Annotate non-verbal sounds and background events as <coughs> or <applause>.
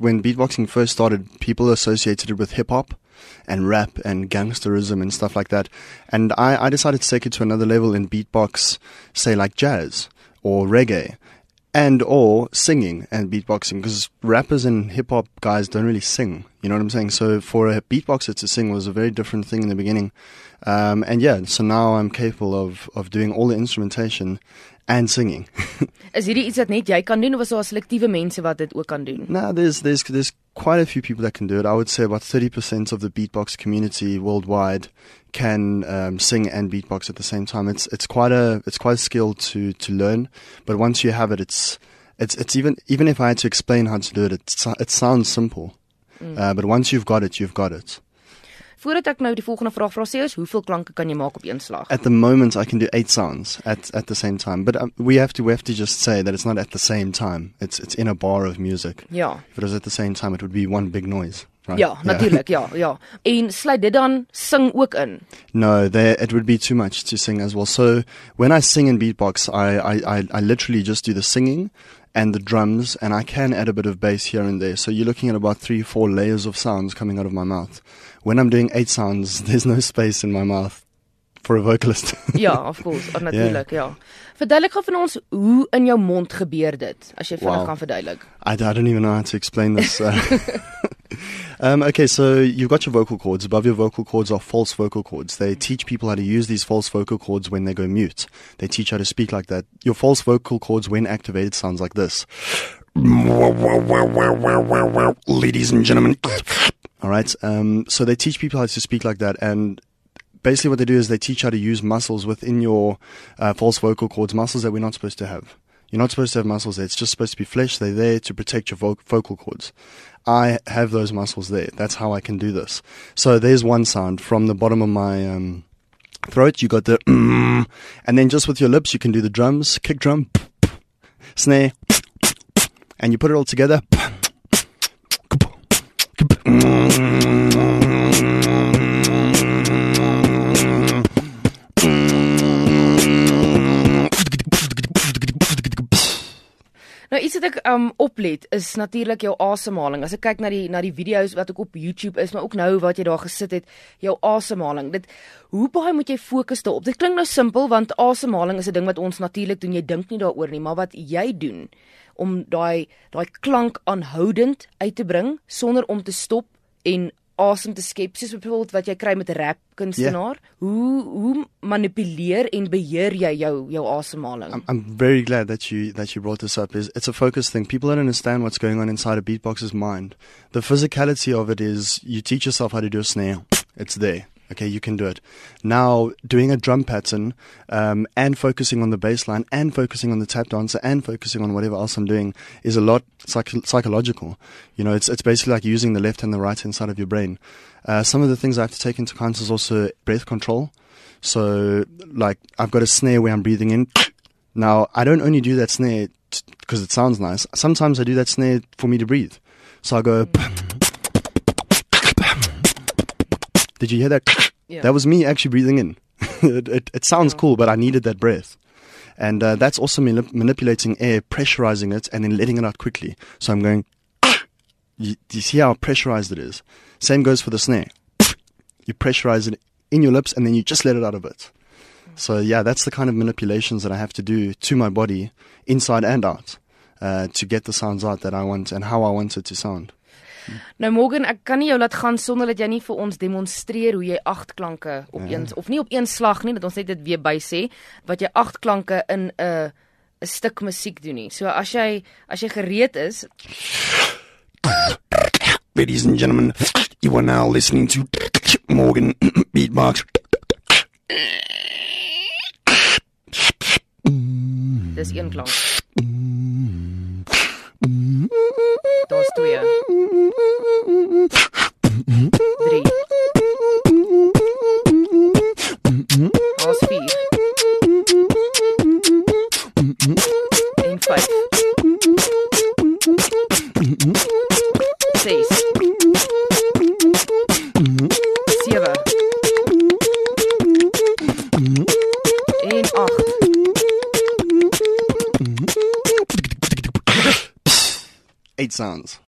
when beatboxing first started, people associated it with hip hop and rap and gangsterism and stuff like that. And I, I decided to take it to another level in beatbox, say like jazz or reggae and or singing and beatboxing because rappers and hip hop guys don't really sing. You know what I'm saying? So for a beatboxer to sing was a very different thing in the beginning. Um, and yeah, so now I'm capable of of doing all the instrumentation and singing. <laughs> Is hierdie iets wat net jy kan doen of is daar selektiewe mense wat dit ook kan doen? now there's there's there's quite a few people that can do it. I would say about 30% of the beatbox community worldwide can um, sing and beatbox at the same time. It's it's quite a it's quite a skill to to learn, but once you have it, it's it's it's even even if I had to explain how to do it, it it sounds simple. Uh, but once you've got it, you've got it. Voordat ek nou die volgende vraag vra, sê ons, hoeveel klanke kan jy maak op een slag? At the moment, I can do eight sounds at at the same time. But um, we have to we have to just say that it's not at the same time. It's it's in a bar of music. Ja. If it was at the same time, it would be one big noise. Right? Ja, natuurlik, ja, ja. En sluit dit dan sing ook in. No, there it would be too much to sing as well. So when I sing in beatbox, I, I, I, I literally just do the singing and the drums, and I can add a bit of bass here and there. So you're looking at about three, four layers of sounds coming out of my mouth. When I'm doing eight sounds, <laughs> there's no space in my mouth for a vocalist. <laughs> Ja, of course, oh, natuurlik, ja. Verduidelik gou van ons hoe in jou mond gebeur dit as jy vinnig Wow. kan verduidelik. I, I don't even know how to explain this. Uh, <laughs> <laughs> um, okay, so you've got your vocal cords. Above your vocal cords are false vocal cords. They teach people how to use these false vocal cords when they go mute. They teach how to speak like that. Your false vocal cords, when activated, sounds like this. Ladies and gentlemen. All right. Um, so they teach people how to speak like that, and basically what they do is they teach how to use muscles within your uh, false vocal cords, muscles that we're not supposed to have. You're not supposed to have muscles there. It's just supposed to be flesh. They're there to protect your vo- vocal cords. I have those muscles there. That's how I can do this. So there's one sound from the bottom of my um, throat. You got the, mm, and then just with your lips, you can do the drums, kick drum, snare, and you put it all together. Um oplet is natuurlik jou asemhaling. As ek kyk na die na die video's wat ook op YouTube is, maar ook nou wat jy daar gesit het, jou asemhaling. Dit hoe baie moet jy fokus daarop? Dit klink nou simpel want asemhaling is 'n ding wat ons natuurlik doen. Jy dink nie daaroor nie, maar wat jy doen om daai daai klank aanhoudend uit te bring sonder om te stop en asem te skep soos byvoorbeeld wat jy kry met 'n rap kunstenaar. Hoe hoe manipuleer en beheer jy jou jou asemhaling? I'm, I'm very glad that you that you brought this up. Is it's a focus thing. People don't understand what's going on inside a beatboxer's mind. The physicality of it is you teach yourself how to do a snare. It's there. Okay, you can do it. Now, doing a drum pattern um, and focusing on the bass line and focusing on the tap dancer and focusing on whatever else I'm doing is a lot psych- psychological. You know, it's it's basically like using the left and the right hand side of your brain. Uh, some of the things I have to take into account is also breath control. So, like, I've got a snare where I'm breathing in. Now, I don't only do that snare because it sounds nice. Sometimes I do that snare for me to breathe. So I go. Did you hear that? Yeah. That was me actually breathing in. <laughs> it, it, it sounds Yeah. cool, but I needed that breath. And uh, that's also manip- manipulating air, pressurizing it, and then letting it out quickly. So I'm going. <coughs> You, do you see how pressurized it is? Same goes for the snare. <coughs> You pressurize it in your lips, and then you just let it out a bit. So yeah, that's the kind of manipulations that I have to do to my body, inside and out, uh, to get the sounds out that I want and how I want it to sound. Nou Morgan, ek kan nie jou laat gaan sonder dat jy nie vir ons demonstreer hoe jy agt klanke op Ja. een of nie op een slag nie, dat ons net dit weer by sê, wat jy agt klanke in 'n 'n stuk musiek doen nie. So as jy as jy gereed is, Ladies and gentlemen, you are now listening to Morgan Beatbox. dis een klank. En vyf. Ses. Sewe. En agt. Eight sounds.